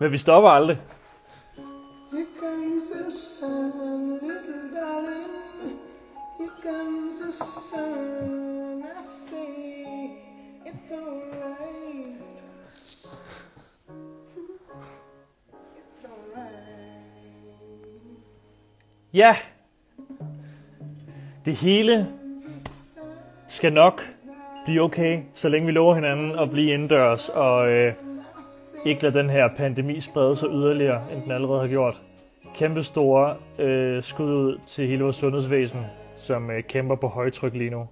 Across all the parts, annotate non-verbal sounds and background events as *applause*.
Men vi stopper aldrig. Here comes the sun, little darling. Here comes the sun. I say it's alright. *laughs* It's alright. Ja. Det hele skal nok blive okay, så længe vi lover hinanden at blive indendørs og øh, ikke lade den her pandemi sprede sig yderligere, end den allerede har gjort. Kæmpe store øh, skud ud til hele vores sundhedsvæsen, som øh, kæmper på højtryk lige nu.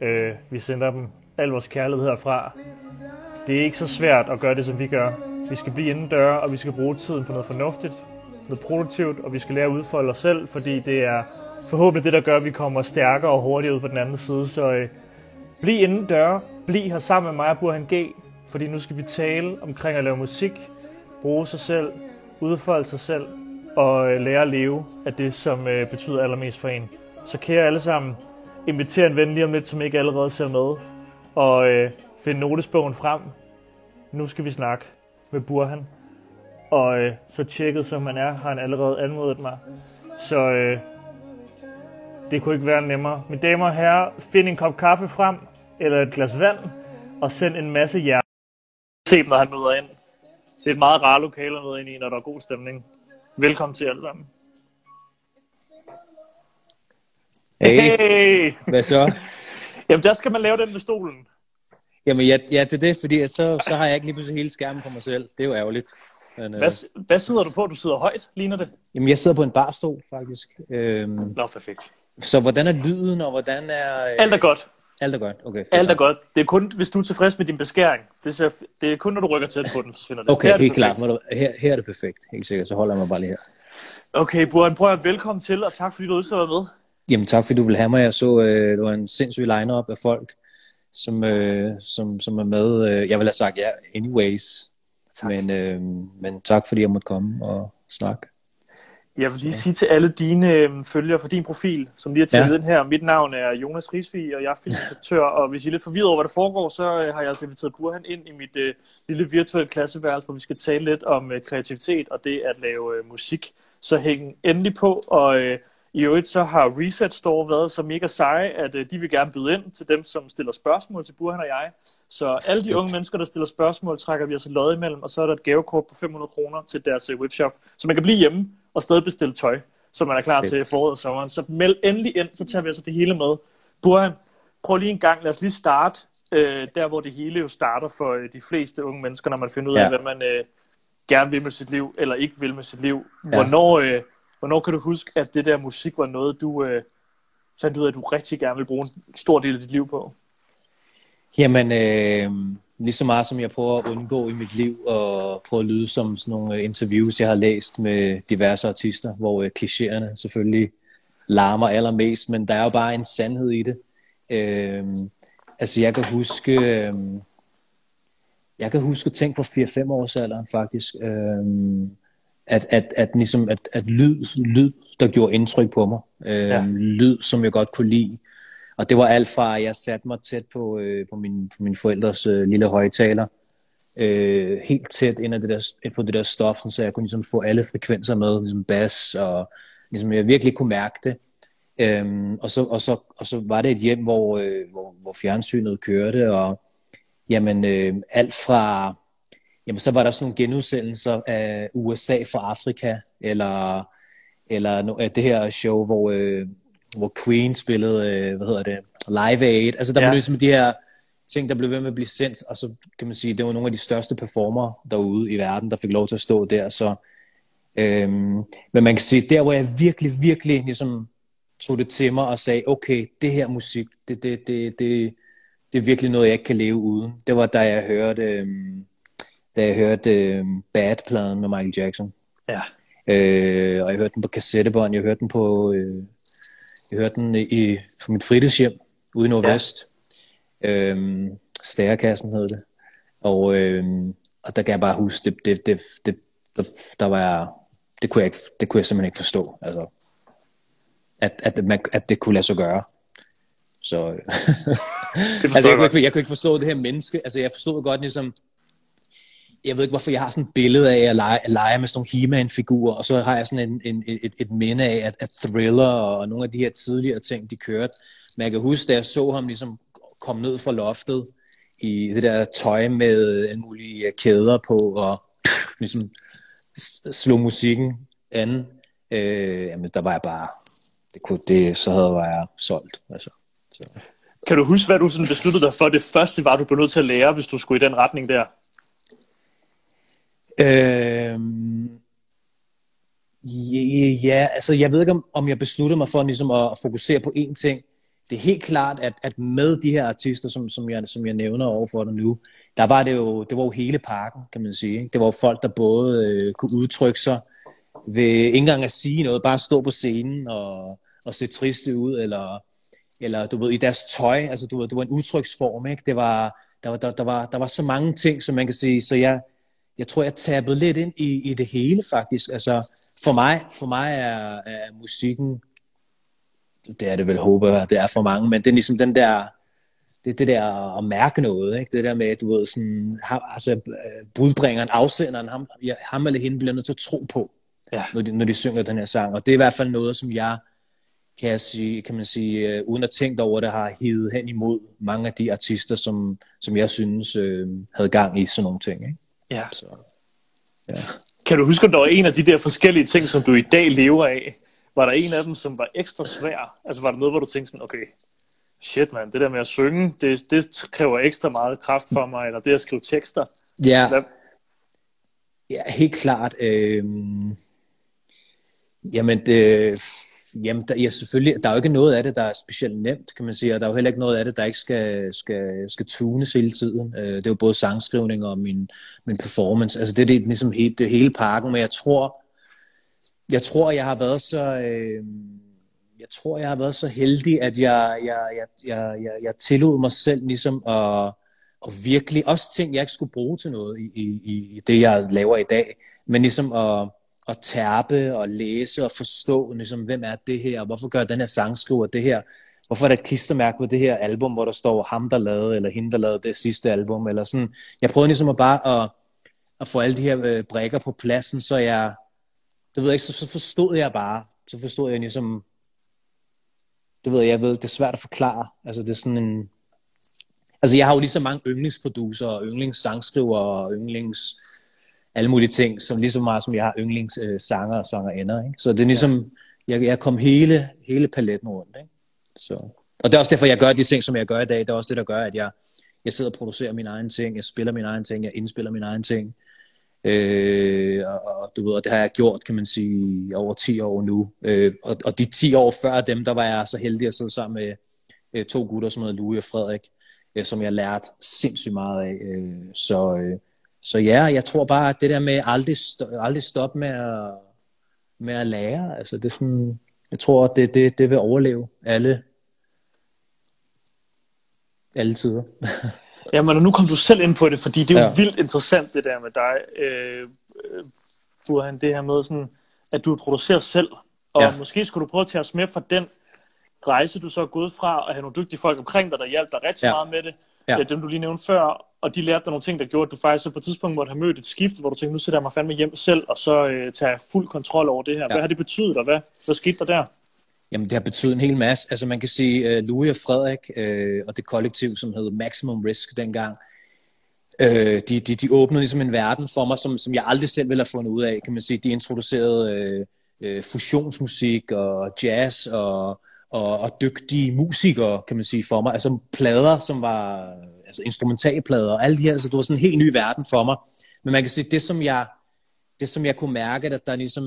Øh, vi sender dem al vores kærlighed herfra. Det er ikke så svært at gøre det, som vi gør. Vi skal blive indendør, og vi skal bruge tiden på noget fornuftigt, noget produktivt, og vi skal lære at udfolde os selv, fordi det er forhåbentlig det, der gør, at vi kommer stærkere og hurtigere ud på den anden side. Så øh, bliv indendør, bliv her sammen med mig og Burhan G, fordi nu skal vi tale omkring at lave musik, bruge sig selv, udfolde sig selv og øh, lære at leve af det, som øh, betyder allermest for en. Så kære alle sammen, inviter en ven lige om lidt, som ikke allerede ser med, og øh, find notesbogen frem. Nu skal vi snakke med Burhan. Og øh, så tjekket som han er, har han allerede anmodet mig. Så øh, det kunne ikke være nemmere. Mine damer og herrer, find en kop kaffe frem, eller et glas vand, og send en masse hjerte. Se dem, når han møder ind. Det er et meget rart lokale at møde ind i, når der er god stemning. Velkommen til alle sammen. Hey, Hey! hvad så? *laughs* Jamen, der skal man lave den med stolen. Jamen, ja, ja, det er det, fordi så, så har jeg ikke lige pludselig hele skærmen for mig selv. Det er jo ærgerligt. Men, øh, Hvad, hvad sidder du på? Du sidder højt, ligner det? jamen, jeg sidder på en barstol, faktisk. Øhm, Nå, perfekt. så hvordan er lyden, og hvordan er... Øh, Alt er godt. Alt er godt, okay. fedt Alt er godt. Det er kun, hvis du er tilfreds med din beskæring. Det, ser, det er kun, når du rykker tæt på den, forsvinder det. Okay, Her er det helt klart. Her, her er det perfekt, helt sikkert. Så holder jeg mig bare lige her. Okay, Burhan, prøv at velkommen til, og tak fordi du at være med. Jamen, tak fordi du vil have mig. Jeg så, øh, det var en sindssyg line-up af folk, som, øh, som, som er med. Øh, jeg ville have sagt ja, anyways. Tak. Men, øh, men tak fordi jeg måtte komme og snakke. Jeg vil lige sige til alle dine øh, følgere for din profil, som lige har taget Ja. ja. den her. Mit navn er Jonas Risvig, og jeg er filminstruktør, og hvis I er lidt forvirret over, hvad der foregår, så øh, har jeg altså inviteret Burhan ind i mit øh, lille virtuelle klasseværelse, hvor vi skal tale lidt om øh, kreativitet og det at lave øh, musik. Så hæng endelig på, og øh, i øvrigt så har Reset Store været så mega seje, at øh, de vil gerne byde ind til dem, som stiller spørgsmål til Burhan og jeg. Så alle de unge mennesker, der stiller spørgsmål, trækker vi altså lod imellem, og så er der et gavekort på 500 kroner til deres øh, webshop, så man kan blive hjemme og stadig bestille tøj, så man er klar Fedt. til foråret og sommeren. Så meld endelig ind, så tager vi altså det hele med. Burhan, prøv lige en gang, lad os lige starte øh, der, hvor det hele jo starter for øh, de fleste unge mennesker, når man finder ud af, Ja. hvad man øh, gerne vil med sit liv, eller ikke vil med sit liv. Ja. Hvornår, øh, hvornår kan du huske, at det der musik var noget, du øh, fandt ud af, at du rigtig gerne vil bruge en stor del af dit liv på? Jamen, øh, lige så meget som jeg prøver at undgå i mit liv og prøve at lyde som sådan nogle interviews, jeg har læst med diverse artister, hvor øh, klichéerne selvfølgelig larmer allermest, men der er jo bare en sandhed i det. Øh, altså, jeg kan huske... Øh, jeg kan huske ting på 4-5 års alderen, faktisk. Øh, at, at, at, ligesom, at, at lyd, lyd, der gjorde indtryk på mig. Øh, Ja. ja. Lyd, som jeg godt kunne lide. Og det var alt fra, at jeg satte mig tæt på, øh, på, min, på mine forældres øh, lille højtaler, øh, helt tæt ind, det der, på det der stof, så jeg kunne ligesom få alle frekvenser med, ligesom bas, og ligesom jeg virkelig kunne mærke det. Øhm, og, så, og, så, og så var det et hjem, hvor, øh, hvor, hvor fjernsynet kørte, og jamen, øh, alt fra, jamen så var der sådan nogle genudsendelser af USA fra Afrika, eller, eller no, af det her show, hvor, øh, hvor Queen spillede, øh, hvad hedder det, Live Aid. Altså der Ja. blev ligesom de her ting, der blev ved med at blive sendt, og så kan man sige, det var nogle af de største performere derude i verden, der fik lov til at stå der, så øhm, men man kan sige, der hvor jeg virkelig, virkelig ligesom tog det til mig og sagde, okay, det her musik, det, det, det, det, det er virkelig noget, jeg ikke kan leve uden. Det var da jeg hørte, øhm, da jeg hørte øhm, Bad-pladen med Michael Jackson. Ja. Øh, og jeg hørte den på kassettebånd, jeg hørte den på, øh, jeg hørte den i, på mit fritidshjem ude i Nordvest. Ja. Øhm, Stærekassen hed det. Og, øhm, og der kan jeg bare huske, det, det, det, det, der, der var jeg, det kunne jeg, ikke, det kunne jeg simpelthen ikke forstå. Altså, at, at, man, at det kunne lade sig gøre. Så, øh, *laughs* Det altså, jeg, jeg kunne ikke, jeg kunne ikke forstå det her menneske. Altså, jeg forstod godt ligesom, jeg ved ikke hvorfor, jeg har sådan et billede af at lege, at lege med sådan nogle He-Man-figurer, og så har jeg sådan en, en, et, et minde af, at, at Thriller og nogle af de her tidligere ting, de kørte. Men jeg kan huske, da jeg så ham ligesom komme ned fra loftet i det der tøj med en mulige øh, kæder på, og *clears throat* ligesom slog musikken an, øh, jamen der var jeg bare, det kunne, det, så havde jeg solgt. Altså. Så. Kan du huske, hvad du sådan besluttede dig for? Det første var, du blev nødt til at lære, hvis du skulle i den retning der. Øh, ja, altså jeg ved ikke, om, om jeg besluttede mig for ligesom at fokusere på én ting. Det er helt klart, at, at med de her artister, som, som, jeg, som jeg nævner overfor dig nu, der var det jo, det var jo hele parken, kan man sige. Ikke? Det var jo folk, der både øh, kunne udtrykke sig ved ikke engang at sige noget, bare stå på scenen og, og se triste ud, eller, eller du ved, i deres tøj, altså du ved, det var en udtryksform, ikke? Det var, der, var, der, der, var, der var så mange ting, som man kan sige, så jeg, jeg tror, jeg tabede lidt ind i, i det hele faktisk. Altså, for mig, for mig er, er musikken, det er det vel, håber det er for mange, men det er ligesom den der, det er det der at mærke noget, ikke? det der med, du ved, sådan, altså, budbringeren, afsenderen, ham, ham eller hende bliver nødt til at tro på, ja. når, de, når de synger den her sang, og det er i hvert fald noget, som jeg, kan, jeg sige, kan man sige, uh, uden at tænke over det, har hivet hen imod mange af de artister, som, som jeg synes uh, havde gang i sådan nogle ting. Ikke? Ja. Så, ja. Kan du huske, om der var en af de der forskellige ting, som du i dag lever af? Var der en af dem, som var ekstra svær? Altså var der noget, hvor du tænkte sådan, okay, shit man, det der med at synge, det, det kræver ekstra meget kraft for mig, eller det at skrive tekster? Ja, Hvad? ja helt klart. Øh... Jamen, det, Jamen, der, ja, selvfølgelig. Der er jo ikke noget af det, der er specielt nemt, kan man sige, og der er jo heller ikke noget af det, der ikke skal, skal, skal tunes hele tiden. Øh, det er jo både sangskrivning og min, min performance. Altså, det er det, ligesom he, det hele pakken, men jeg tror, jeg tror, jeg har været så... Øh, jeg tror, jeg har været så heldig, at jeg, jeg, jeg, jeg, jeg, jeg tillod mig selv ligesom at, og virkelig også ting, jeg ikke skulle bruge til noget i, i, i det, jeg laver i dag, men ligesom at, at tærpe og læse og forstå, ligesom, hvem er det her, og hvorfor gør den her sangskriver det her, hvorfor er der et klistermærke på det her album, hvor der står ham, der lavede, eller hende, der lavede det sidste album, eller sådan. Jeg prøvede ligesom at bare at, at få alle de her øh, brækker på pladsen, så jeg, det ved jeg ikke, så, så forstod jeg bare, så forstod jeg ligesom, det ved jeg, jeg ved, det er svært at forklare, altså det er sådan en, altså jeg har jo lige så mange yndlingsproducer, og yndlingssangskrivere, og yndlings alle mulige ting, som lige så meget som jeg har yndlingssanger øh, sanger og sangerinder. Ikke? Så det er ligesom, ja. jeg, jeg kom hele, hele paletten rundt. Ikke? Så. Og det er også derfor, jeg gør de ting, som jeg gør i dag. Det er også det, der gør, at jeg, jeg sidder og producerer mine egne ting, jeg spiller mine egne ting, jeg indspiller mine egne ting. Øh, og, og, du ved, og det har jeg gjort, kan man sige, over 10 år nu. Øh, og, og de 10 år før dem, der var jeg så heldig at sidde sammen med øh, to gutter, som hedder Louis og Frederik, øh, som jeg lærte sindssygt meget af. Øh, så, øh, så ja, jeg tror bare, at det der med aldrig, aldrig stoppe med at, med at lære, altså det er sådan, jeg tror, at det, det, det vil overleve alle, alle tider. *laughs* ja, men nu kom du selv ind på det, fordi det er jo ja. vildt interessant det der med dig, øh, Burhan, det her med sådan, at du producerer selv, og ja. måske skulle du prøve at tage os med fra den rejse, du så er gået fra, at have nogle dygtige folk omkring dig, der hjalp dig rigtig ja. meget med det, ja. dem du lige nævnte før, og de lærte dig nogle ting, der gjorde, at du faktisk på et tidspunkt måtte have mødt et skift, hvor du tænkte, nu sætter jeg mig fandme hjem selv, og så øh, tager jeg fuld kontrol over det her. Ja. Hvad har det betydet, og hvad, hvad skete der der? Jamen, det har betydet en hel masse. Altså, man kan sige, uh, Louis og Frederik uh, og det kollektiv, som hed Maximum Risk dengang, uh, de, de, de åbnede ligesom en verden for mig, som, som jeg aldrig selv ville have fundet ud af, kan man sige. De introducerede uh, uh, fusionsmusik og jazz og og, og dygtige musikere, kan man sige, for mig. Altså plader, som var altså instrumentalplader og alle de her, altså, det var sådan en helt ny verden for mig. Men man kan sige, det som jeg, det som jeg kunne mærke, at der ligesom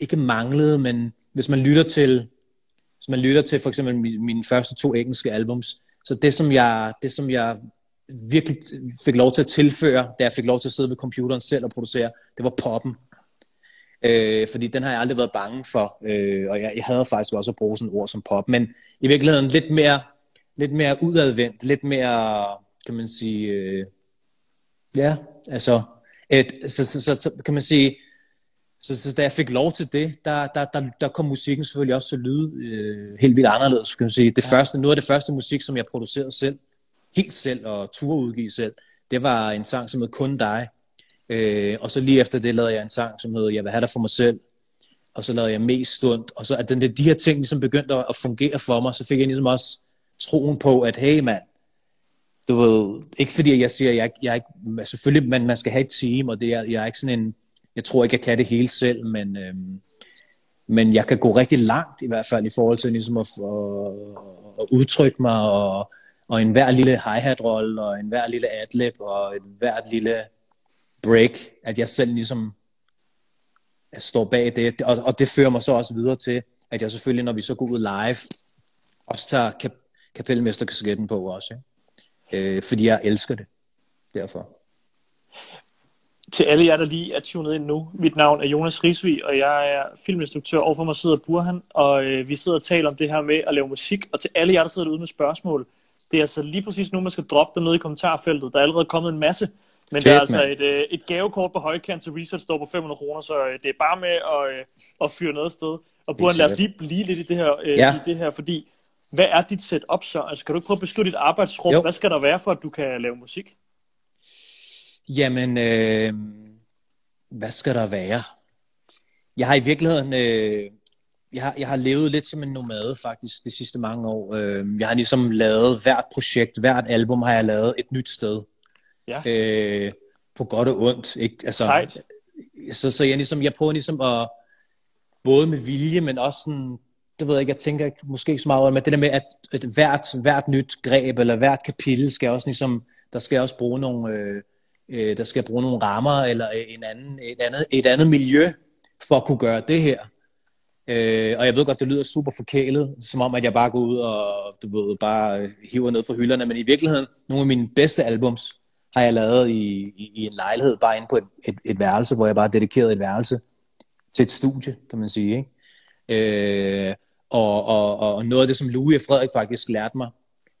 ikke manglede, men hvis man lytter til, hvis man lytter til for eksempel mine første to engelske albums, så det som jeg, det som jeg virkelig fik lov til at tilføre, da jeg fik lov til at sidde ved computeren selv og producere, det var poppen. Øh, fordi den har jeg aldrig været bange for, øh, og jeg, jeg havde faktisk også at bruge sådan et ord som pop, men i virkeligheden lidt mere, lidt mere udadvendt, lidt mere, kan man sige, øh, ja, altså, et, så, så, så, så kan man sige, så, så da jeg fik lov til det, der, der, der, der kom musikken selvfølgelig også til at lyde øh, helt vildt anderledes, kan man sige. Det ja. første, noget af det første musik, som jeg producerede selv, helt selv og turde udgive selv, det var en sang som hed Kun dig, Øh, og så lige efter det lavede jeg en sang, som hedder Jeg vil have dig for mig selv. Og så lavede jeg mest stund. Og så at den, de her ting ligesom begyndte at fungere for mig, så fik jeg ligesom også troen på, at hey mand, du ved, ikke fordi jeg siger, jeg, jeg ikke, selvfølgelig man, man skal have et team, og det er, jeg er ikke sådan en, jeg tror ikke, jeg kan det hele selv, men, øhm, men jeg kan gå rigtig langt i hvert fald i forhold til ligesom at, at, at udtrykke mig, og, og en hver lille hi-hat-rolle, og en hver lille adlib, og en hver lille break, at jeg selv ligesom står bag det, og, og det fører mig så også videre til, at jeg selvfølgelig, når vi så går ud live, også tager kap- kapelmesterkasketten på også, ikke? øh, fordi jeg elsker det, derfor. Til alle jer, der lige er tunet ind nu, mit navn er Jonas Risvig, og jeg er filminstruktør. Overfor mig sidder Burhan, og øh, vi sidder og taler om det her med at lave musik. Og til alle jer, der sidder derude med spørgsmål, det er altså lige præcis nu, man skal droppe dem ned i kommentarfeltet. Der er allerede kommet en masse men Fedt, det er altså et, øh, et gavekort på højkant til Research står på 500 kroner, så øh, det er bare med at, øh, at fyre noget sted. Og Burhan, lad os lige blive lidt i det her, ja. i det her fordi hvad er dit setup så? Altså, kan du ikke prøve at beskrive dit arbejdsrum? Jo. Hvad skal der være for, at du kan lave musik? Jamen, øh, hvad skal der være? Jeg har i virkeligheden, øh, jeg, har, jeg har levet lidt som en nomade faktisk de sidste mange år. Øh, jeg har ligesom lavet hvert projekt, hvert album har jeg lavet et nyt sted. Ja. Øh, på godt og ondt. Ikke? Altså, Sejt. Så, så jeg, ligesom, jeg prøver ligesom at, både med vilje, men også sådan, det ved jeg ikke, jeg tænker måske ikke så meget over, men det der med, at, at hvert, hvert nyt greb, eller hvert kapitel, skal også ligesom, der skal også bruge nogle, øh, øh, der skal bruge nogle rammer, eller en anden, et, andet, et andet miljø, for at kunne gøre det her. Øh, og jeg ved godt, det lyder super forkælet, som om, at jeg bare går ud og du ved, bare hiver ned fra hylderne, men i virkeligheden, nogle af mine bedste albums, har jeg lavet i, i, i en lejlighed, bare inde på et, et, et værelse, hvor jeg bare dedikerede et værelse til et studie, kan man sige. Ikke? Øh, og, og, og noget af det, som Louis og Frederik faktisk lærte mig,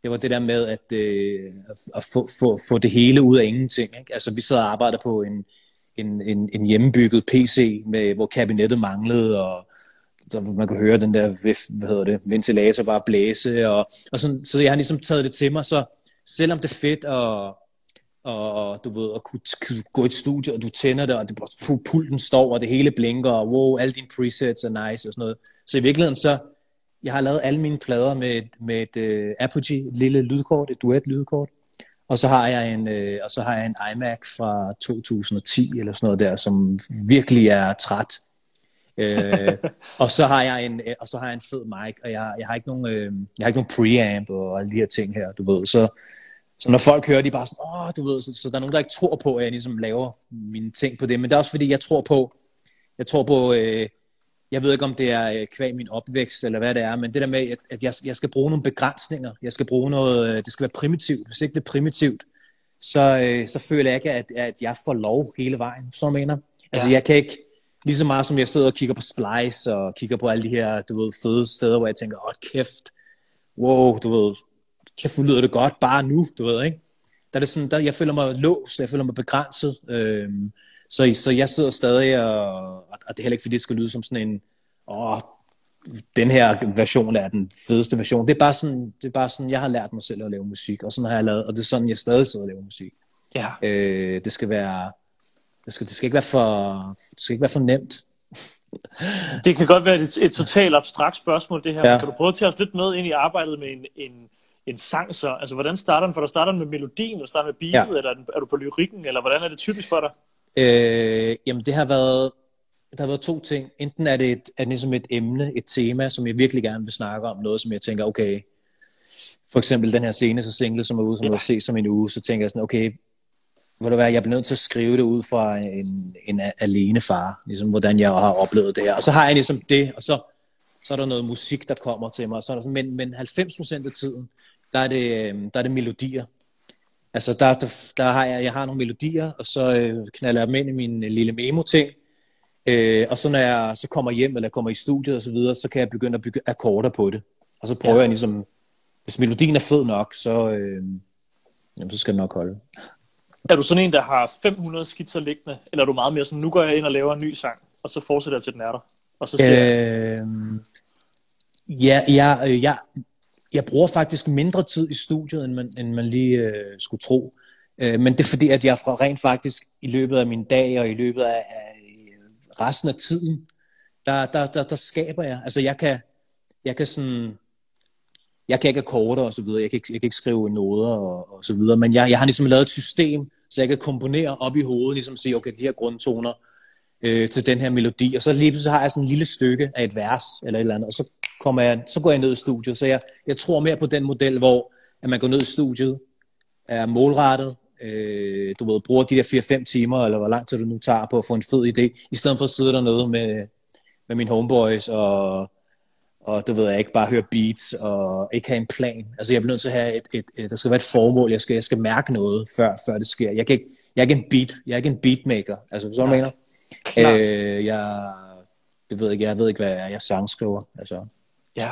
det var det der med at, øh, at få, få, få det hele ud af ingenting. Ikke? Altså vi sad og arbejdede på en, en, en, en hjemmebygget PC, med, hvor kabinettet manglede, og så man kunne høre den der hvad hedder det, ventilator bare blæse. Og, og sådan, så jeg har ligesom taget det til mig, så selvom det er fedt at, og du ved, at kunne, gå i et studie, og du tænder det, og det, pulten står, og det hele blinker, og wow, alle dine presets er nice, og sådan noget. Så i virkeligheden så, jeg har lavet alle mine plader med, med et uh, Apogee, et lille lydkort, et duet lydkort, og så har jeg en, uh, og så har jeg en iMac fra 2010, eller sådan noget der, som virkelig er træt. uh, *laughs* og så har jeg en og så har jeg en fed mic og jeg, jeg har ikke nogen uh, jeg har ikke nogen preamp og alle de her ting her du ved så så når folk hører, de bare sådan, åh, du ved, så, så der er nogen, der ikke tror på, at jeg ligesom laver mine ting på det. Men det er også fordi, jeg tror på, jeg tror på, øh, jeg ved ikke om det er øh, kvæg min opvækst, eller hvad det er, men det der med, at, at jeg, jeg skal bruge nogle begrænsninger. Jeg skal bruge noget, øh, det skal være primitivt. Hvis ikke det er primitivt, så, øh, så føler jeg ikke, at, at jeg får lov hele vejen, så mener. Altså, ja. jeg kan ikke, lige så meget som jeg sidder og kigger på Splice, og kigger på alle de her, du ved, fede steder, hvor jeg tænker, åh, kæft, wow, du ved, kæft, lyder det godt bare nu, du ved, ikke? Der er det sådan, der, jeg føler mig låst, jeg føler mig begrænset, øhm, så, så jeg sidder stadig, og, og det er heller ikke, fordi det skal lyde som sådan en, åh, den her version er den fedeste version. Det er bare sådan, det er bare sådan jeg har lært mig selv at lave musik, og sådan har jeg lavet, og det er sådan, jeg stadig sidder og laver musik. Ja. Øh, det skal være, det skal, det skal ikke være for, det skal ikke være for nemt. det kan godt være et, et totalt abstrakt spørgsmål, det her, ja. men kan du prøve at tage os lidt med ind i arbejdet med en, en, en sang så? Altså, hvordan starter den? For der starter den med melodien, eller starter med beatet, ja. eller er du på lyrikken, eller hvordan er det typisk for dig? Øh, jamen, det har været, der har været to ting. Enten er det, et, er det ligesom et emne, et tema, som jeg virkelig gerne vil snakke om, noget som jeg tænker, okay, for eksempel den her scene, så single, som er ude, som ja. jeg se som en uge, så tænker jeg sådan, okay, hvor det være, jeg bliver nødt til at skrive det ud fra en, en alene far, ligesom hvordan jeg har oplevet det her. Og så har jeg ligesom det, og så, så er der noget musik, der kommer til mig. Så er der sådan, men, men 90% af tiden, der er det, øhm, der er det melodier. Altså der, der, der har jeg, jeg har nogle melodier, og så øh, knalder jeg dem ind i min øh, lille memo-ting. Øh, og så når jeg så kommer hjem, eller kommer i studiet og så videre, så kan jeg begynde at bygge akkorder på det. Og så prøver ja. jeg ligesom, hvis melodien er fed nok, så, øh, jamen, så skal det nok holde. Er du sådan en, der har 500 skitser liggende, eller er du meget mere sådan, nu går jeg ind og laver en ny sang, og så fortsætter jeg til den er der? Og så ser øh, jeg... Ja, jeg, jeg, jeg bruger faktisk mindre tid i studiet, end man, end man lige øh, skulle tro. Øh, men det er fordi, at jeg fra rent faktisk i løbet af min dag og i løbet af, af øh, resten af tiden, der, der, der, der skaber jeg. Altså jeg kan, jeg kan sådan, jeg kan ikke akkorde og så videre, jeg kan ikke, jeg kan ikke skrive noder og, og så videre, men jeg, jeg har ligesom lavet et system, så jeg kan komponere op i hovedet, ligesom sige, okay, de her grundtoner øh, til den her melodi, og så lige så har jeg sådan et lille stykke af et vers eller et eller andet, og så, kommer jeg, så går jeg ned i studiet, så jeg, jeg tror mere på den model, hvor at man går ned i studiet, er målrettet, øh, du ved, bruger de der 4-5 timer, eller hvor lang tid du nu tager på at få en fed idé, i stedet for at sidde dernede med, med mine homeboys, og, og du ved jeg ikke, bare høre beats, og ikke have en plan. Altså jeg bliver nødt til at have et, et, et der skal være et formål, jeg skal, jeg skal mærke noget, før, før det sker. Jeg, kan ikke, jeg er ikke en beat, jeg er ikke en beatmaker, altså så ja. mener? Øh, jeg, det ved ikke, jeg ved ikke, hvad jeg er, jeg sangskriver, altså. Ja.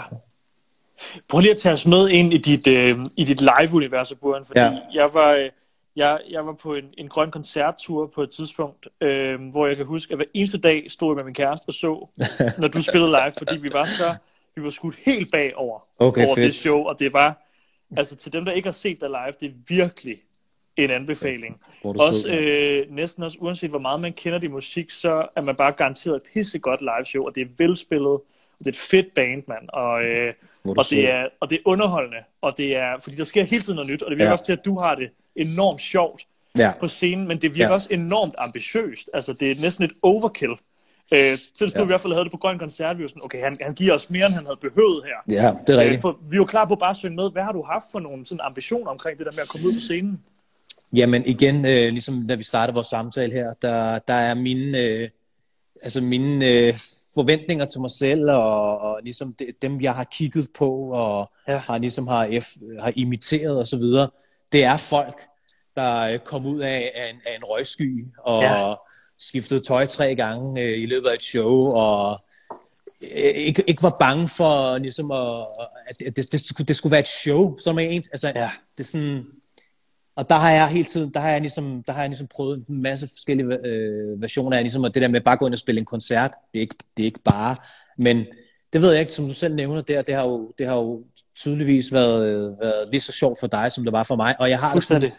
Prøv lige at tage os med ind i dit, øh, i dit live-univers, Buren, fordi ja. jeg var... Øh, jeg, jeg var på en, en grøn koncerttur på et tidspunkt, øh, hvor jeg kan huske, at hver eneste dag stod jeg med min kæreste og så, *laughs* når du spillede live, fordi vi var så, vi var skudt helt bagover okay, over fedt. det show, og det var, altså til dem, der ikke har set dig live, det er virkelig en anbefaling. Også sød, ja. øh, næsten også, uanset hvor meget man kender din musik, så er man bare garanteret et pissegodt live show, og det er velspillet, det er et fedt band, mand, og, øh, er du og, det er, og det er underholdende, og det er, fordi der sker hele tiden noget nyt, og det virker Ja. også til, at du har det enormt sjovt Ja. på scenen, men det virker Ja. også enormt ambitiøst. Altså, det er næsten et overkill. Øh, til ja. Ja. i hvert fald havde det på Grøn Koncert, vi var sådan, okay, han, han giver os mere, end han havde behøvet her. Ja, det er Øh, rigtigt. for vi var klar på bare at synge med. Hvad har du haft for nogle sådan ambitioner omkring det der med at komme ud på scenen? Jamen igen, øh, ligesom da vi startede vores samtale her, der, der er mine, øh, altså mine øh, forventninger til mig selv, og, og ligesom de, dem, jeg har kigget på, og Ja. har ligesom har, F, har imiteret og så videre, det er folk, der øh, kom ud af, af, en, af en røgsky, og Ja. skiftede tøj tre gange øh, i løbet af et show, og øh, ikke, ikke var bange for ligesom at, at det, det, skulle, det skulle være et show, som er ens, altså Ja. det er sådan, og der har jeg hele tiden, der har jeg ligesom, der har jeg ligesom prøvet en masse forskellige øh, versioner af, ligesom, og det der med bare gå ind og spille en koncert, det er ikke, det er ikke bare, men det ved jeg ikke, som du selv nævner der, det har jo, det har jo tydeligvis været, øh, været lige så sjovt for dig, som det var for mig, og jeg har det sådan,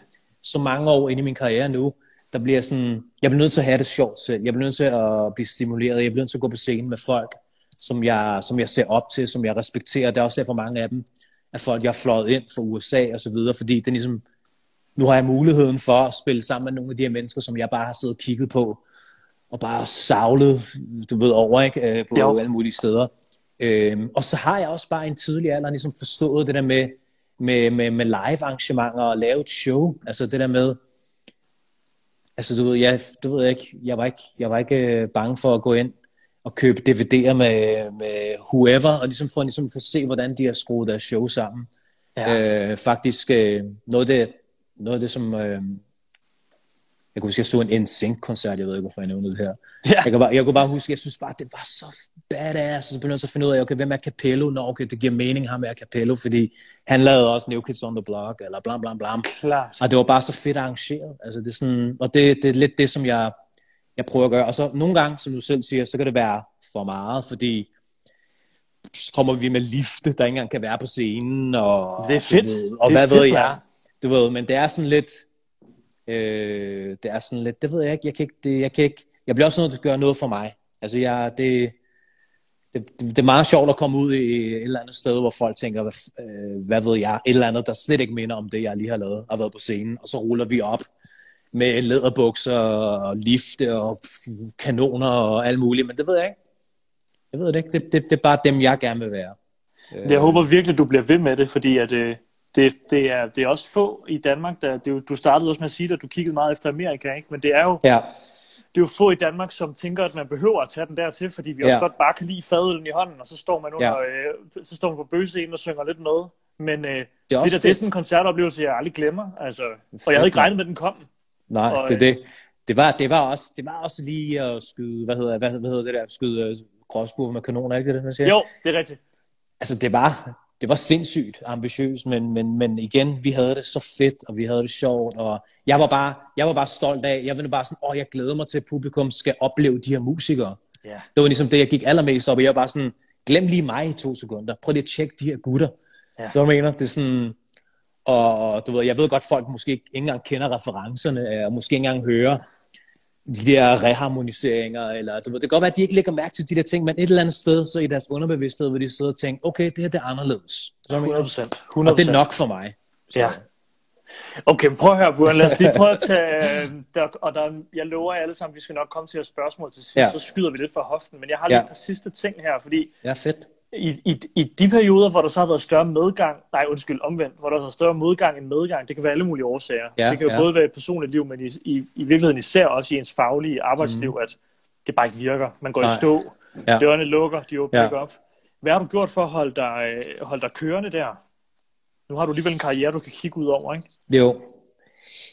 så mange år inde i min karriere nu, der bliver sådan, jeg bliver nødt til at have det sjovt selv. Jeg bliver nødt til at blive stimuleret. Jeg bliver nødt til at gå på scenen med folk, som jeg, som jeg ser op til, som jeg respekterer. Det er også derfor mange af dem er folk, jeg har fløjet ind fra USA og så videre, fordi det er ligesom, nu har jeg muligheden for at spille sammen med nogle af de her mennesker, som jeg bare har siddet og kigget på, og bare savlet, du ved, over, ikke? Øh, på Jo. alle mulige steder. Øhm, og så har jeg også bare en tidlig alder ligesom forstået det der med, med, med, med live arrangementer og lave et show. Altså det der med, altså du ved, jeg, du ved ikke, jeg var ikke, jeg var ikke øh, bange for at gå ind og købe DVD'er med, med whoever, og ligesom for, ligesom for at se, hvordan de har skruet deres show sammen. Ja. Øh, faktisk øh, noget af det, noget af det som, øh, jeg kunne huske, jeg så en NSYNC-koncert, jeg ved ikke, hvorfor jeg nævner det her. Ja. Jeg, kan bare, jeg kunne bare huske, jeg synes bare, det var så badass, og så begyndte jeg så at finde ud af, okay, hvem er Capello? Nå, okay, det giver mening, ham er Capello, fordi han lavede også New Kids on the Block, eller blam, blam, blam. Klart. Og det var bare så fedt arrangeret. Altså, det er sådan, og det, det er lidt det, som jeg, jeg prøver at gøre. Og så nogle gange, som du selv siger, så kan det være for meget, fordi så kommer vi med lifte, der ikke engang kan være på scenen. Og, Det er fedt. Og Det er hvad fedt, ved jeg? Du ved, men det er sådan lidt, øh, det er sådan lidt, det ved jeg ikke, jeg kan ikke, det, jeg kan ikke, jeg bliver også nødt til at gøre noget for mig. Altså, jeg, det, det, det, er meget sjovt at komme ud i et eller andet sted, hvor folk tænker, hvad, øh, hvad ved jeg, et eller andet, der slet ikke minder om det, jeg lige har lavet og været på scenen, og så ruller vi op med læderbukser og lifte og kanoner og alt muligt, men det ved jeg ikke. Jeg ved det ikke, det, det, det er bare dem, jeg gerne vil være. Jeg håber virkelig, du bliver ved med det, fordi at, øh, det, det, er, det er også få i Danmark, der, det, du startede også med at sige, at du kiggede meget efter Amerika, ikke? men det er, jo, Ja, det er jo få i Danmark, som tænker, at man behøver at tage den dertil, fordi vi Ja. også godt bare kan lide fadølen i hånden, og så står man, under, Ja. øh, så står man på bøsescenen og synger lidt med. Men øh, det, er det, der, det er fedt. sådan en koncertoplevelse, jeg aldrig glemmer. Altså, og jeg havde ikke regnet med, at den kom. nej, Og, det er det. Det var, det, var også, det var også lige at skyde, hvad hedder, hvad, hvad hedder det der, skyde øh, med kanoner, ikke det, man siger? Jo, det er rigtigt. altså det var, det var sindssygt ambitiøst, men, men, men igen, vi havde det så fedt, og vi havde det sjovt, og jeg var bare, jeg var bare stolt af, jeg var bare sådan, åh, jeg glæder mig til, at publikum skal opleve de her musikere. Ja. Det var ligesom det, jeg gik allermest op i. Jeg var bare sådan, glem lige mig i to sekunder. Prøv lige at tjekke de her gutter. Ja. Så jeg mener, det er sådan, Og du ved, jeg ved godt, folk måske ikke engang kender referencerne, øh, og måske ikke engang hører de der reharmoniseringer, eller du ved, det kan godt være, at de ikke lægger mærke til de der ting, men et eller andet sted, så i deres underbevidsthed, vil de sidde og tænke, okay, det her det er anderledes. Så, 100 procent. og det er nok for mig. Så, Ja. Okay, prøv at høre, Bjørn. Lad os lige prøve at tage... *laughs* Der, og der, jeg lover jer alle sammen, vi skal nok komme til at spørgsmål til sidst, Ja. så skyder vi lidt fra hoften. Men jeg har Ja. lige et par sidste ting her, fordi Ja, fedt. I, i, i de perioder, hvor der så har været større medgang, nej undskyld, omvendt, hvor der har været større modgang end medgang, det kan være alle mulige årsager. Ja, det kan jo ja. både være i personligt liv, men i, i, i virkeligheden især også i ens faglige arbejdsliv, mm. at det bare ikke virker. Man går Nej. i stå, Ja. dørene lukker, de åbner Ja. ikke op. Hvad har du gjort for at holde dig, øh, holde dig kørende der? Nu har du alligevel en karriere, du kan kigge ud over, ikke? Jo.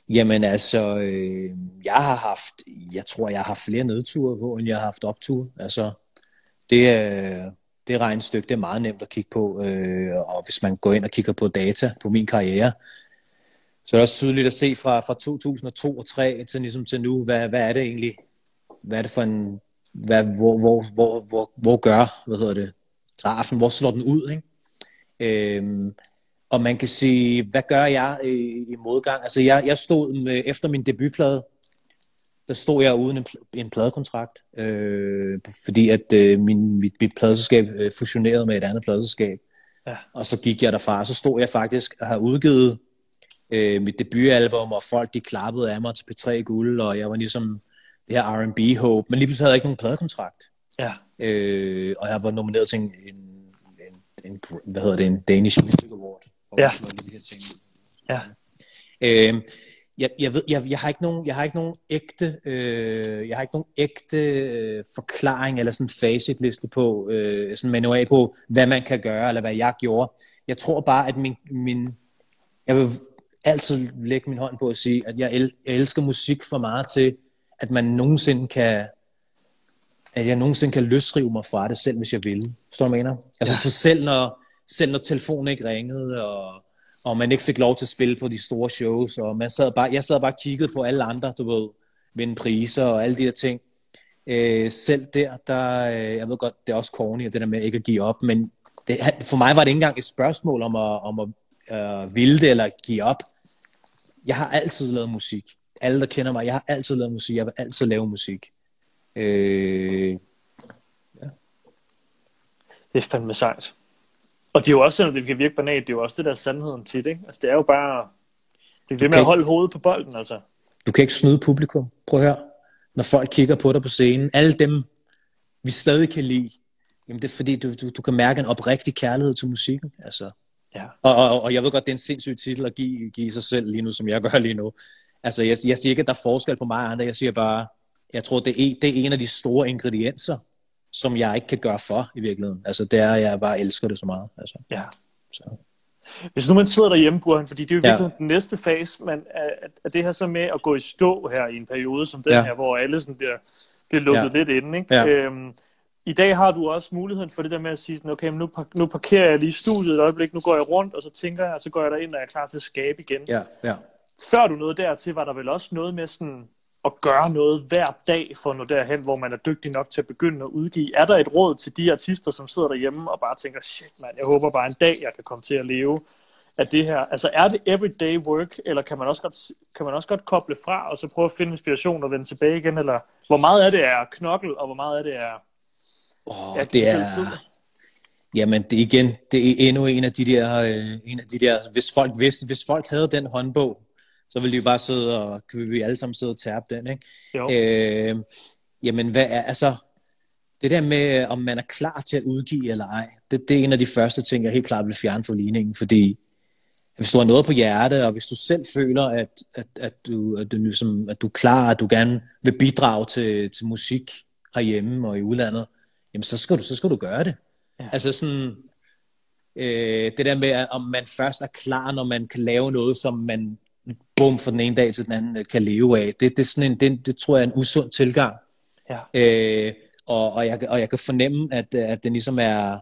Jamen altså, øh, jeg har haft, jeg tror, jeg har haft flere nedture på, end jeg har haft opture. Altså, det, er- det regnstykke, det er meget nemt at kigge på, øh, og hvis man går ind og kigger på data på min karriere, så er det også tydeligt at se fra, fra 2002 og 2003 til, ligesom til nu, hvad, hvad er det egentlig, hvad er det for en, hvad, hvor, hvor, hvor, hvor, hvor gør, hvad hedder det, grafen, hvor slår den ud, ikke? Øhm, og man kan sige, hvad gør jeg i, i modgang? Altså jeg, jeg stod med, efter min debutplade, der stod jeg uden en, en pladekontrakt, øh, fordi at øh, min, mit, mit pladeselskab øh, fusionerede med et andet pladeselskab. Ja. Og så gik jeg derfra, og så stod jeg faktisk og har udgivet øh, mit debutalbum, og folk de klappede af mig til P3 Guld, og jeg var ligesom det her R&B hope, men lige pludselig havde jeg ikke nogen pladekontrakt. Ja. Øh, og jeg var nomineret til en, en, en, en, hvad hedder det, en Danish Music Award. For Ja. de her ting. Ja. Øh, jeg, jeg, ved, jeg, jeg, har ikke nogen, jeg har ikke nogen ægte, øh, jeg har ikke nogen ægte øh, forklaring eller sådan facitliste på, øh, sådan manual på, hvad man kan gøre, eller hvad jeg gjorde. Jeg tror bare, at min, min jeg vil altid lægge min hånd på at sige, at jeg, el, jeg elsker musik for meget til, at man nogensinde kan, at jeg nogensinde kan løsrive mig fra det selv, hvis jeg vil. Forstår du, mener? Altså Ja. så selv når, selv når telefonen ikke ringede, og, og man ikke fik lov til at spille på de store shows, og man sad bare, jeg sad bare og kiggede på alle andre, du ved, vinde priser og alle de der ting. Øh, selv der, der, øh, jeg ved godt, det er også corny, og det der med ikke at give op, men det, for mig var det ikke engang et spørgsmål om at, om at øh, ville det eller give op. Jeg har altid lavet musik. Alle, der kender mig, jeg har altid lavet musik. Jeg vil altid lave musik. Øh, Det er fandme sejt. Og det er jo også, selvom det kan virke banalt, det er jo også det der er sandheden tit, ikke? Altså det er jo bare, det er ved med at holde hovedet på bolden, altså. du kan ikke snyde publikum. Prøv at høre. Når folk kigger på dig på scenen, alle dem, vi stadig kan lide, jamen det er fordi, du, du, du kan mærke en oprigtig kærlighed til musikken. Altså. Ja. Og, og, og jeg ved godt, det er en sindssyg titel at give, give sig selv lige nu, som jeg gør lige nu. Altså, jeg, jeg siger ikke, at der er forskel på mig og andre. Jeg siger bare, jeg tror, det er, det er en af de store ingredienser, som jeg ikke kan gøre for i virkeligheden. Altså, det er, at jeg bare elsker det så meget. Altså, Ja. så. Hvis nu man sidder derhjemme, Burhan, fordi det er jo Ja. virkelig den næste fase, men er, er det her så med at gå i stå her i en periode som den Ja. her, hvor alle sådan bliver, bliver lukket Ja. lidt inde, ikke? Ja. Øhm, I dag har du også muligheden for det der med at sige sådan, okay, men nu, nu parkerer jeg lige studiet et øjeblik, nu går jeg rundt, og så tænker jeg, og så går jeg derind, og jeg er klar til at skabe igen. Ja, ja. Før du nåede dertil, var der vel også noget med sådan at gøre noget hver dag for at nå derhen, hvor man er dygtig nok til at begynde at udgive. Er der et råd til de artister, som sidder derhjemme og bare tænker, shit mand, jeg håber bare en dag, jeg kan komme til at leve af det her. Altså er det everyday work, eller kan man også godt, kan man også godt koble fra, og så prøve at finde inspiration og vende tilbage igen, eller hvor meget af det er knokkel, og hvor meget af det er... Oh, Ja, det er... Jamen, det igen, det er endnu en af de der, øh, en af de der, hvis folk vidste, hvis folk havde den håndbog, så ville de jo bare sidde og, kunne vi alle sammen sidde og tærpe den, ikke? Jo. Øh, jamen, hvad er, altså, det der med, om man er klar til at udgive eller ej, det, det er en af de første ting, jeg helt klart vil fjerne for ligningen, fordi hvis du har noget på hjerte, og hvis du selv føler, at, at, at, du, at, du, ligesom, at du er klar, at du gerne vil bidrage til, til musik herhjemme og i udlandet, jamen så skal du, så skal du gøre det. Ja. Ja. Altså sådan, øh, det der med, at om man først er klar, når man kan lave noget, som man bum fra den ene dag til den anden øh, kan leve af, det, det, er sådan en, det, det tror jeg er en usund tilgang. Ja. Øh, og, og, jeg, og jeg kan fornemme, at, at det ligesom er,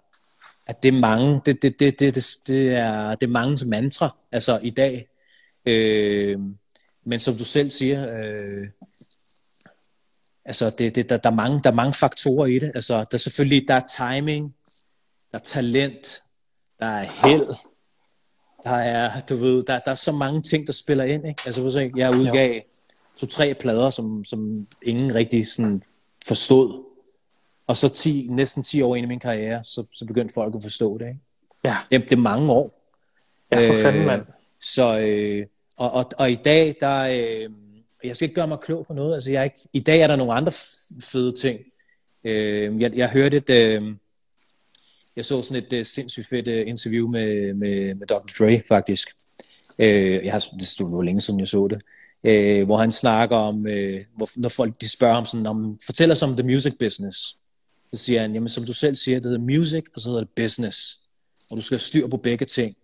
at det er mange, det, det, det, det, det, det er, det er mange som mantra, altså i dag. Øh, men som du selv siger, øh, altså det, det, der, der, er mange, der er mange faktorer i det. Altså der er selvfølgelig, der er timing, der er talent, der er held, der er, du ved, der, der er så mange ting, der spiller ind, ikke? Altså, se, jeg udgav to-tre plader, som, som ingen rigtig sådan forstod. Og så 10, næsten 10 år ind i min karriere, så, så begyndte folk at forstå det, ikke? Ja, Det, det er mange år. ja for fanden, mand. Så, øh, og, og, og i dag, der, øh, jeg skal ikke gøre mig klog på noget. Altså, jeg er ikke, I dag er der nogle andre fede ting. Øh, jeg, jeg hørte et, øh, jeg så sådan et uh, sindssygt fedt uh, interview med, med, med Dr. Dre, faktisk. Uh, jeg har, det stod jo længe siden, jeg så det. Uh, hvor han snakker om, uh, hvor, når folk de spørger ham sådan, om, fortæl os om the music business. Så siger han, jamen som du selv siger, det hedder music, og så hedder det business. Og du skal styre på begge ting.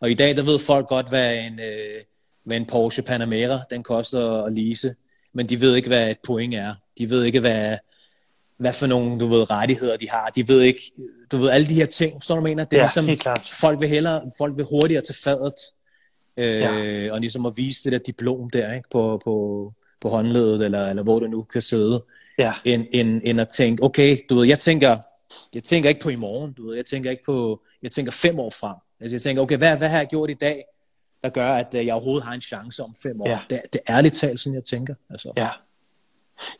Og i dag, der ved folk godt, hvad en, øh, hvad en Porsche Panamera, den koster at lease. Men de ved ikke, hvad et point er. De ved ikke, hvad, hvad for nogle, du ved, rettigheder de har. De ved ikke, du ved, alle de her ting. Forstår du, mener? Det er Ja, ligesom, klart. folk vil hellere, folk vil hurtigere til fadet. Øh, Ja. Og ligesom at vise det der diplom der, ikke? På, på, på håndledet, eller, eller hvor det nu kan sidde Ja, end, end, end at tænke, okay, du ved, jeg tænker, jeg tænker ikke på i morgen, du ved, jeg tænker ikke på, jeg tænker fem år frem. Altså jeg tænker, okay, hvad, hvad har jeg gjort i dag, der gør, at øh, jeg overhovedet har en chance om fem år? Ja. Det, det er ærligt talt sådan, jeg tænker. Altså. ja.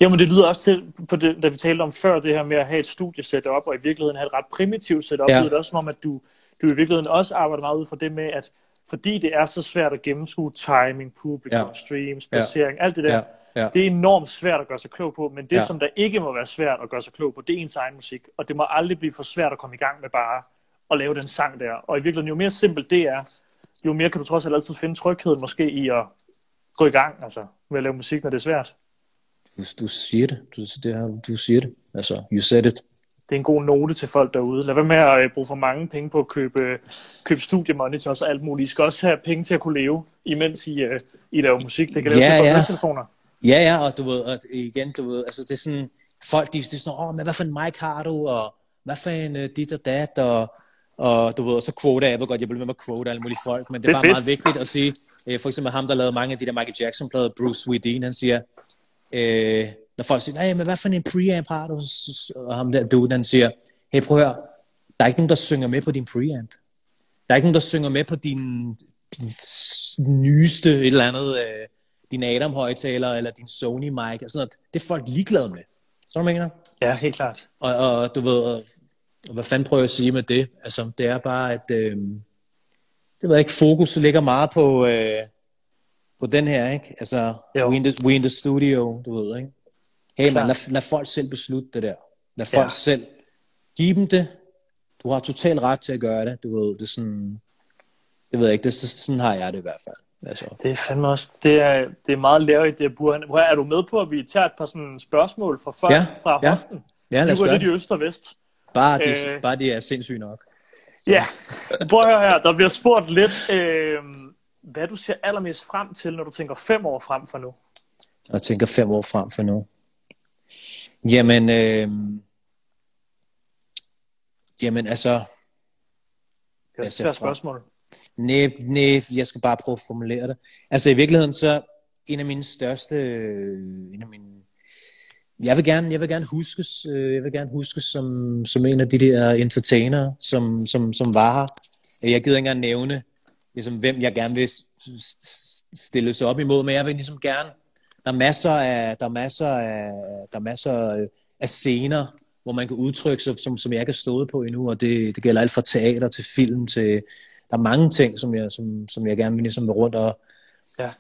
Jamen det lyder også til, på det, da vi talte om før, det her med at have et studie setup, og i virkeligheden have et ret primitivt setup, Ja. ja. lyder det også som om, at du, du i virkeligheden også arbejder meget ud fra det med, at fordi det er så svært at gennemskue timing, publikum, Ja. ja. streams, Ja. placering, alt det der, Ja, ja. det er enormt svært at gøre sig klog på, men det, Ja. ja. som der ikke må være svært at gøre sig klog på, det er ens egen musik, og det må aldrig blive for svært at komme i gang med bare at lave den sang der. Og i virkeligheden, jo mere simpelt det er, jo mere kan du trods alt altid finde trygheden måske i at gå i gang, altså med at lave musik, når det er svært. Du, du siger det. Du, det har, du siger det. Altså, you said it. det er en god note til folk derude. Lad være med at øh, bruge for mange penge på at købe, øh, købe studiemonitors og alt muligt. I skal også have penge til at kunne leve, imens I, øh, I laver musik. Det kan laves Ja, ja, ja. på telefoner. Ja, ja, og du ved, og igen, du ved, altså det er sådan, folk, de, de er sådan, åh, men hvad for en mic har du, og hvad for en uh, dit og dat, og, og du ved, og så quote jeg ved godt, jeg bliver med at quote alle mulige folk, men det Det er bare fedt. meget vigtigt at sige, for eksempel ham, der lavede mange af de der Michael Jackson-plader, Bruce Swedin, han siger, øh, når folk siger, nej, men hvad for en preamp har du, og ham der dude, han siger, hey, prøv at høre, der er ikke nogen, der synger med på din preamp. Der er ikke nogen, der synger med på din, din nyeste et eller andet, øh, din Adam højtaler eller din Sony mic og sådan noget. Det er folk ligeglade med. Så du mener? Ja, helt klart. Og, og du ved, og hvad fanden prøver jeg at sige med det? Altså, det er bare, at øh, det ved jeg ikke, fokus ligger meget på, øh, på den her, ikke? Altså, Jo. we in, the, we in the studio, du ved, ikke? Hey man, lad, lad folk selv beslutte det der. Lad folk Ja. selv give dem det. Du har total ret til at gøre det, du ved, det er sådan, det ved jeg ikke, det, det, sådan har jeg det i hvert fald. Altså, Det er fandme også, det er, det er meget lærerigt, det Burhan. Hvor er du med på, at vi tager et par sådan spørgsmål fra folk Ja, fra ja. hoften? ja, lad os er gøre lidt i det. øst og vest. Bare de, Øh. bare de er sindssyge nok. Ja, prøv at høre her. Der bliver spurgt lidt, øh, hvad du ser allermest frem til, når du tænker fem år frem for nu. og tænker fem år frem for nu. Jamen, øh, jamen altså, Det er Jeg et ser svært spørgsmål. nej, nej, jeg skal bare prøve at formulere det. Altså i virkeligheden så, en af mine største, øh, en af mine, jeg vil gerne, jeg vil gerne huskes, øh, jeg vil gerne huskes som, som en af de der entertainere, som, som, som var her. Jeg gider ikke engang nævne, ligesom, hvem jeg gerne vil sig op imod, men jeg vil ligesom gerne, der er masser af, der er masser af, der er masser af- scener, hvor man kan udtrykke sig, som, som jeg ikke har stået på endnu, og det, det gælder alt fra teater til film til, der er mange ting, som jeg, som, som jeg gerne vil ligesom rundt og, Ja.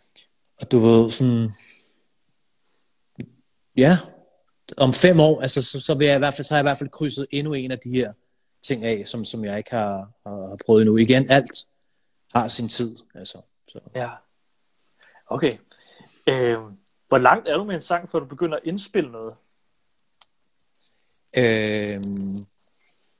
og du ved, sådan, ja, om fem år, altså, så, så, vil jeg i hvert fald, så har jeg i hvert fald krydset endnu en af de her ting af, som, som jeg ikke har, har, har prøvet endnu. Igen, alt har sin tid, altså. Så. Ja. Okay. Øh, hvor langt er du med en sang, før du begynder at indspille noget? Øhm,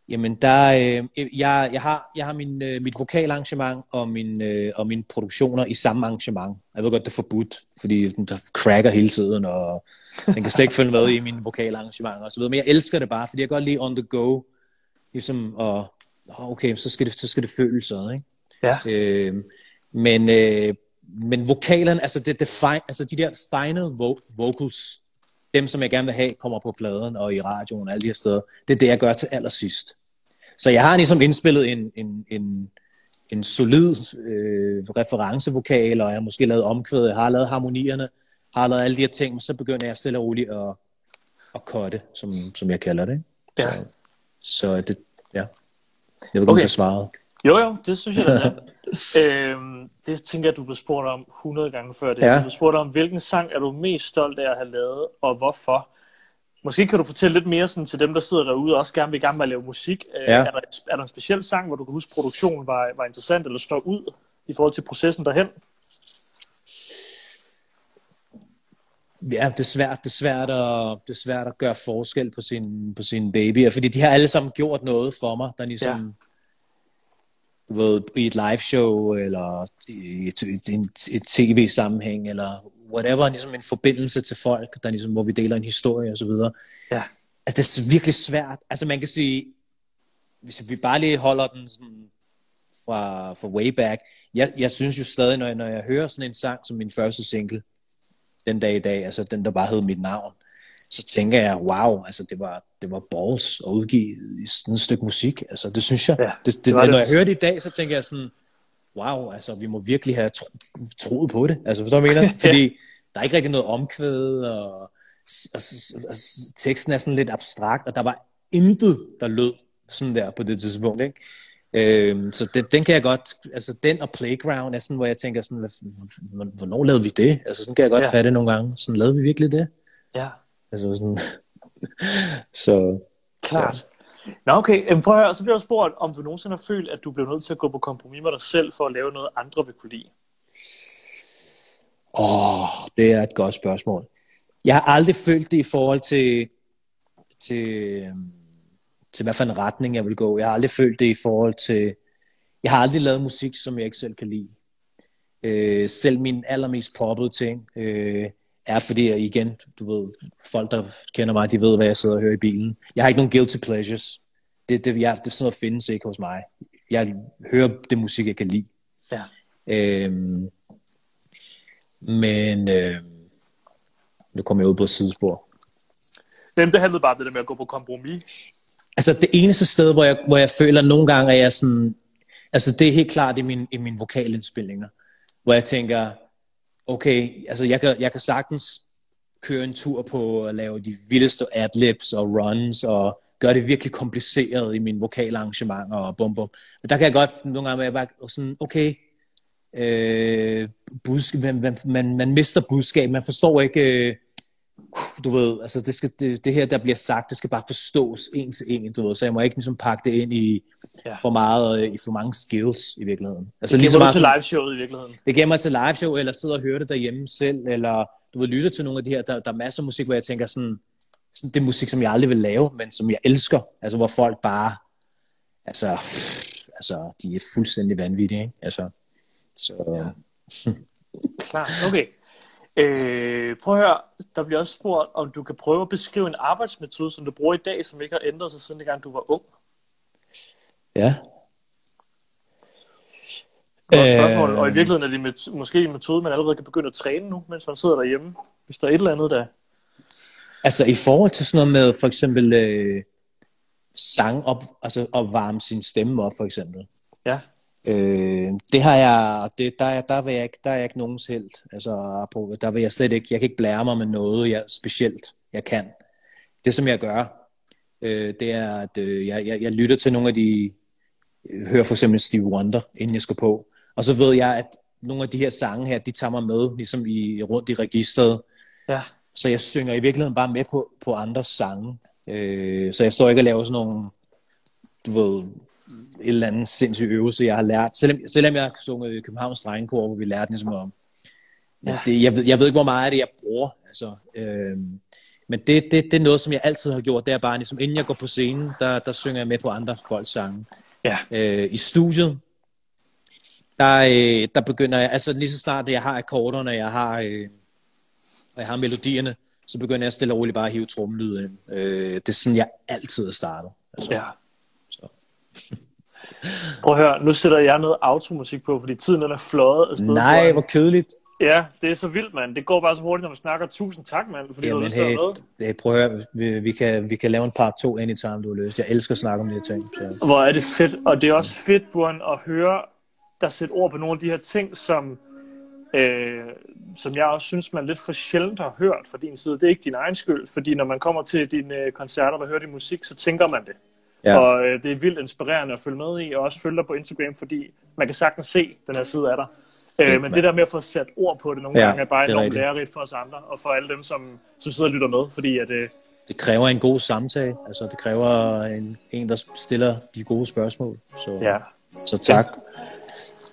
jamen, der, øh, jeg, jeg har, jeg har min, øh, mit vokalarrangement og, min, øh, og mine produktioner i samme arrangement. Jeg ved godt, det er forbudt, fordi den der cracker hele tiden, og den kan slet ikke følge med i mine vokalarrangementer videre. Men jeg elsker det bare, fordi jeg godt lide on the go, ligesom, og okay, så skal det, så skal det føles sådan, ikke? Ja. Øh, men, øh, men vokalerne, altså, det, det fi, altså de der final vo- vocals, dem som jeg gerne vil have, kommer på pladen og i radioen og alle de her steder, det er det, jeg gør til allersidst. Så jeg har ligesom indspillet en, en, en, en solid øh, referencevokal, og jeg har måske lavet omkvæd, jeg har lavet harmonierne, har lavet alle de her ting, men så begynder jeg stille og roligt at, at cutte, som, som jeg kalder det. ikke? Ja. Så, så det, ja. Jeg ved ikke, okay. om jeg svarede. Jo, jo, det synes jeg, det er. *laughs* øhm, det tænker jeg, du blev spurgt om 100 gange før det. Ja. Du blev spurgt om, hvilken sang er du mest stolt af at have lavet, og hvorfor? Måske kan du fortælle lidt mere sådan, til dem, der sidder derude og også gerne vil i gang med at lave musik. Øh, Ja. er, der, er der en speciel sang, hvor du kan huske, produktionen var, var interessant eller står ud i forhold til processen derhen? Ja, det er svært, det er svært, at, det er svært at gøre forskel på sin, på sine babyer, fordi de har alle sammen gjort noget for mig, der ligesom, ja. Ved, i et live show, eller i et, et, et, et tv-sammenhæng, eller whatever, ligesom en forbindelse til folk, der ligesom, hvor vi deler en historie og så videre. Ja. Altså, det er virkelig svært. Altså, man kan sige, hvis vi bare lige holder den sådan fra, fra way back, jeg, jeg synes jo stadig, når jeg, når jeg hører sådan en sang som min første single, den dag i dag, altså den, der bare hed mit navn, så tænker jeg, wow, altså det var, det var balls at udgive sådan et stykke musik. Altså det synes jeg. Ja, det, det, det det, når jeg hører det i dag, så tænker jeg sådan, wow, altså vi må virkelig have tro, troet på det. Altså forstår du, mener? *laughs* Fordi der er ikke rigtig noget omkvæd, og, og, og, og teksten er sådan lidt abstrakt, og der var intet, der lød sådan der på det tidspunkt, ikke? Øhm, så den, den kan jeg godt, altså den og Playground er sådan, hvor jeg tænker sådan, hvad, hvornår lavede vi det? Altså sådan kan jeg godt Ja. ja. fatte nogle gange. Sådan lavede vi virkelig det? Ja, Altså sådan, *laughs* så klart. Nå okay, Jamen, prøv at høre, så bliver jeg spurgt, om du nogensinde har følt, at du blev nødt til at gå på kompromis med dig selv, for at lave noget, andre vil kunne lide. Åh, det er et godt spørgsmål. Jeg har aldrig følt det i forhold til, til, øhm, til hvad for en retning jeg vil gå. Jeg har aldrig følt det i forhold til... Jeg har aldrig lavet musik, som jeg ikke selv kan lide. Øh, selv min allermest poppede ting øh, er fordi, jeg igen, du ved, folk der kender mig, de ved, hvad jeg sidder og hører i bilen. Jeg har ikke nogen guilty pleasures. Det, det, jeg, det er sådan noget findes ikke hos mig. Jeg hører det musik, jeg kan lide. Ja. Øhm, men øh, nu kommer jeg ud på et sidespor. Jamen, det handlede bare om det der med at gå på kompromis. Altså det eneste sted, hvor jeg, hvor jeg føler nogle gange, at jeg sådan... Altså det er helt klart i, min, i mine vokalindspilninger, hvor jeg tænker, okay, altså jeg kan, jeg kan sagtens køre en tur på at lave de vildeste adlibs og runs og gøre det virkelig kompliceret i mine vokale arrangementer og bum bum. Men der kan jeg godt nogle gange være bare sådan, okay, øh, budskab, man, man, man, man mister budskab, man forstår ikke, øh, du ved, altså det, skal, det, det her, der bliver sagt, det skal bare forstås en til en, du ved, så jeg må ikke ligesom pakke det ind i Ja. for meget, øh, i for mange skills i virkeligheden. Altså Det ligesom giver bare til sådan, liveshowet i virkeligheden. det giver mig til liveshow, eller sidder og hører det derhjemme selv, eller du ved, lytter til nogle af de her, der, der er masser af musik, hvor jeg tænker sådan, sådan det er musik, som jeg aldrig vil lave, men som jeg elsker, altså hvor folk bare, altså, altså de er fuldstændig vanvittige, ikke? Altså, så, ja. Klart, okay. Øh, prøv at høre, der bliver også spurgt, om du kan prøve at beskrive en arbejdsmetode, som du bruger i dag, som ikke har ændret sig siden dengang du var ung. ja. Godt spørgsmål. Øh. Og i virkeligheden er det met- måske en metode, man allerede kan begynde at træne nu, mens man sidder derhjemme. Hvis der er et eller andet, der... Altså i forhold til sådan noget med for eksempel øh, sang op, altså opvarme sin stemme op for eksempel. Ja, Øh, det har jeg, det, der, er- der, vil jeg ikke, der er jeg ikke nogens held. Altså, der vil jeg slet ikke, jeg kan ikke blære mig med noget jeg, specielt, jeg kan. Det som jeg gør, øh, det er, at øh, jeg, jeg, jeg lytter til nogle af de, øh, hører for eksempel Stevie Wonder, inden jeg skal på. Og så ved jeg, at nogle af de her sange her, de tager mig med, ligesom i, rundt i registret. ja, Så jeg synger i virkeligheden bare med på, på andres sange. Øh, så jeg står ikke og laver sådan nogle, du ved, et eller andet sindssyg øvelse, jeg har lært. Selvom, selvom jeg har sunget Københavns Drengekor, hvor vi lærte ligesom om. Men Ja. det, jeg, ved, jeg ved ikke, hvor meget af det, jeg bruger. Altså, øh, men det, det, det er noget, som jeg altid har gjort. Det er bare, ligesom, inden jeg går på scenen, der, der synger jeg med på andre folks sange. ja. Øh, I studiet, der, øh, der begynder jeg, altså lige så snart jeg har akkorderne, jeg har, øh, og jeg har melodierne, så begynder jeg stille og roligt bare at hive trommelyd ind. Øh, det er sådan, jeg altid har startet. Altså, ja. Prøv at høre, nu sætter jeg noget automusik på, fordi tiden den er fløjet afsted. Nej, hvor kedeligt. Ja, det er så vildt, mand. Det går bare så hurtigt, når man snakker. Tusind tak, mand, fordi du har Jamen, til at hey, med. det, prøv at høre, vi, vi, kan, vi kan lave en part 2 anytime, du har lyst. Jeg elsker at snakke om de her ting. Så. Hvor er det fedt. Og det er også fedt, Buren, at høre der sætter ord på nogle af de her ting, som, øh, som jeg også synes, man lidt for sjældent har hørt fra din side. Det er ikke din egen skyld, fordi når man kommer til dine øh, koncerter og hører din musik, så tænker man det. Ja. Og øh, det er vildt inspirerende at følge med i, og også følge dig på Instagram, fordi man kan sagtens se den her side af dig. Øh, men mand. det der med at få sat ord på det nogle Ja, gange, er bare det er enormt rigtigt. lærerigt for os andre, og for alle dem, som, som sidder og lytter med, fordi at, øh, Det kræver en god samtale. Altså, det kræver en, en der stiller de gode spørgsmål. Så, ja, så tak.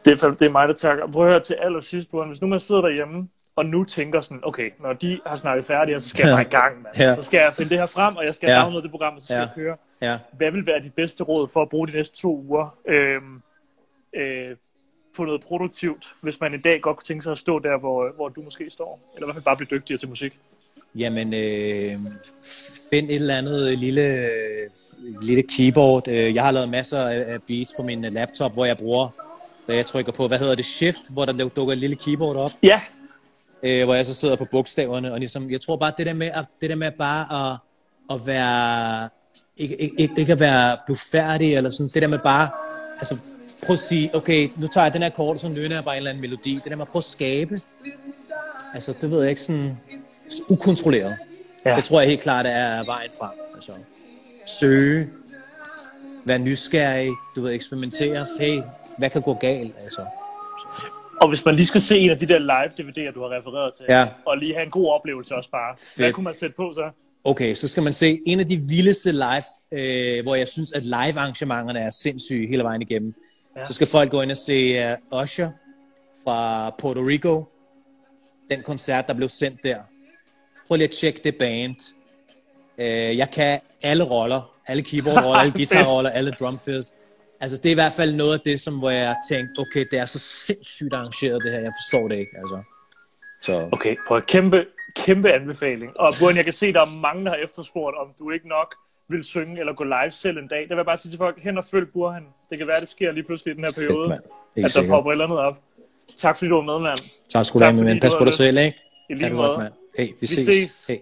det er, fandme- det er mig, der takker. Prøv at høre til allersidst, Burhan. Hvis nu man sidder derhjemme, og nu tænker sådan, okay, når de har snakket færdigt, så skal jeg bare i gang, mand. Ja. Så skal jeg finde det her frem, og jeg skal Ja. downloade det program, og så skal Ja. jeg køre. Ja. Hvad vil være de bedste råd for at bruge de næste to uger øhm, øh, på noget produktivt, hvis man i dag godt kunne tænke sig at stå der, hvor, hvor du måske står? Eller i hvert fald bare blive dygtigere til musik? Jamen, øh, find et eller andet lille, lille keyboard. Øh, Jeg har lavet masser af af beats på min laptop, hvor jeg bruger, da jeg trykker på, hvad hedder det, shift, hvor der dukker et lille keyboard op, Ja, øh, hvor jeg så sidder på bogstaverne. Og ligesom, jeg tror bare, det der med, at, det der med bare at, at være, ikke, ikke, ikke- at være blufærdig, eller sådan, det der med bare, altså, prøv at sige, okay, nu tager jeg den her kort, så nynner jeg bare en eller anden melodi. Det der med at prøve at skabe, altså, det ved jeg ikke sådan, ukontrolleret. Ja. Det tror jeg helt klart er vejen frem. Altså, søge, være nysgerrig, du ved, eksperimentere, hey, hvad kan gå galt, altså. Og hvis man lige skal se en af de der live-DVD'er, du har refereret til, Ja. og lige have en god oplevelse også bare, hvad Fedt. kunne man sætte på så? Okay, så skal man se en af de vildeste live, øh, hvor jeg synes, at live arrangementerne er sindssyge hele vejen igennem. Ja. Så skal folk gå ind og se uh, Usher fra Puerto Rico. Den koncert, der blev sendt der. Prøv lige at tjekke det band. Uh, jeg kan alle roller. Alle keyboard-roller, *laughs* alle guitar-roller, alle drumfills. Altså, det er i hvert fald noget af det, som, hvor jeg tænkte, okay, det er så sindssygt arrangeret det her. Jeg forstår det ikke, altså. Så, Okay, på et kæmpe, kæmpe anbefaling. Og Burhan, jeg kan se, at der er mange, der har efterspurgt, om du ikke nok vil synge eller gå live selv en dag. Det vil jeg bare sige til folk, hen og følg Burhan. Det kan være, det sker lige pludselig i den her periode, mand. At der sikkert. popper et eller andet op. Tak fordi du var med, mand. tak skal du have, men pas på dig selv, ikke? I lige det godt, måde. mand. Hey, vi, Vi ses. ses. Hey.